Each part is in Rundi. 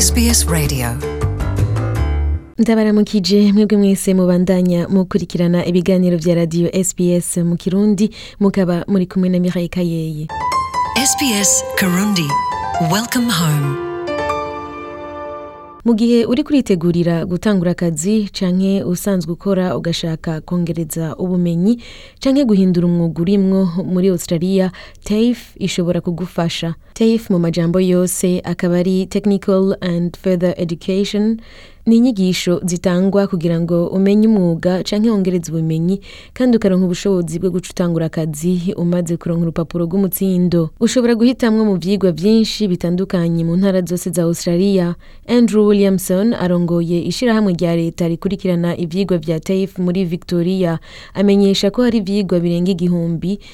SBS Radio ndabaramukije mwebwe mwese mubandanya mukurikirana ibiganiro bya radio sbs mu kirundi mukaba muri kumwe na miraye kayeye sbs karundi welcome home mu gihe uri kuritegurira gutangura akazi canke usanzwe ukora ugashaka kongereza ubumenyi canke guhindura umwuga urimwo muri australia taf ishobora kugufasha TAFE mu majambo yose akaba ari technical and further education ni inyigisho zitangwa kugira ngo umenye umwuga canke wongereze ubumenyi kandi ukaronka ubushobozi bwo guca utangura akazi umaze kuronka urupapuro rw'umutsindo ushobora guhitamwo mu vyigwa byinshi bitandukanye mu ntara zose za australia andrew williamson arongoye ishyirahamwe rya leta rikurikirana ivyigwa vya taif muri victoria amenyesha ko hari ivyigwa birenga igihumbi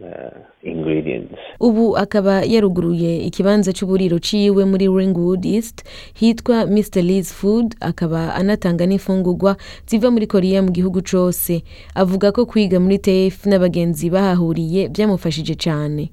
Uh, ubu akaba yaruguruye ikibanza cy'uburiro ciwe muri ringwood east hitwa mr lees food akaba anatanga n'imfungurwa ziva muri korea mu gihugu cyose avuga ko kwiga muri tef n'abagenzi bahahuriye byamufashije cyane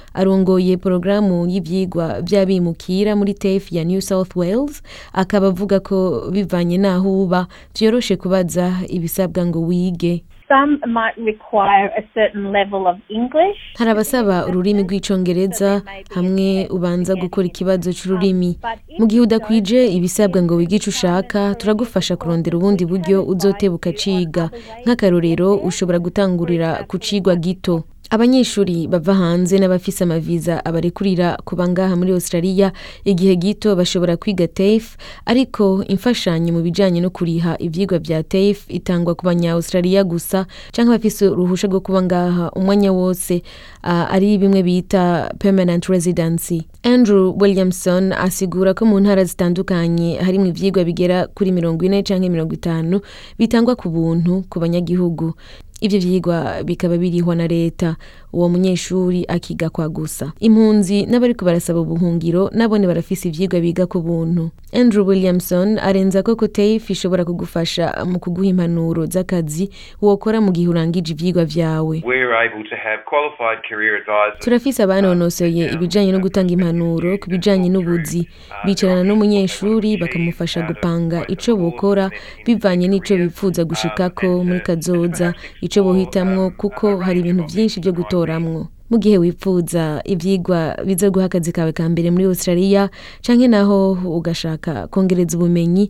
arongoye porogaramu y'ibyigwa by'abimukira muri tefe UNICEF ya New South Wales akaba avuga ko bivanye n'aho uba byoroshe kubaza ibisabwa ngo wige hari abasaba ururimi rw'icyongereza hamwe ubanza gukora ikibazo cy'ururimi um, mu gihe udakwije ibisabwa ngo wige icyo ushaka turagufasha kurondera ubundi buryo uzotebuka ukaciga nk'akarorero ushobora gutangurira ku cigwa gito abanyeshuri bava hanze n'abafise amaviza abarekurira kuba ngaha muri Australia igihe gito bashobora kwiga TAFE ariko imfashanyo mu bijyanye no kuriha ibyigwa bya TAFE itangwa ku banya-Australia gusa cyangwa abafise uruhushya rwo kuba ngaha umwanya wose ari bimwe bita permanent residency Andrew Williamson asigura ko mu ntara zitandukanye harimo ibyigwa bigera kuri mirongo ine cyangwa mirongo itanu bitangwa ku buntu ku banyagihugu ibyo byigwa bikaba birihwa na leta uwo munyeshuri akiga kwa gusa impunzi n'abari barasaba ubuhungiro nabone barafise ibyigwa biga ku buntu Andrew Williamson arenza ko Coteif ishobora kugufasha mu kuguha impanuro z'akazi wokora mu gihe urangije ibyigwa byawe turafise abanonosoye ibijanye no gutanga impanuro ku bijanye n'ubuzi bicarana n'umunyeshuri bakamufasha gupanga ico bokora bivanye n'ico bipfuza gushikako muri kazoza icyo wohitamwo kuko hari ibintu byinshi byo gutoramwo mu gihe wifuza ibyigwa bizo guha akazi kawe ka mbere muri australia cyangwa naho ugashaka kongereza ubumenyi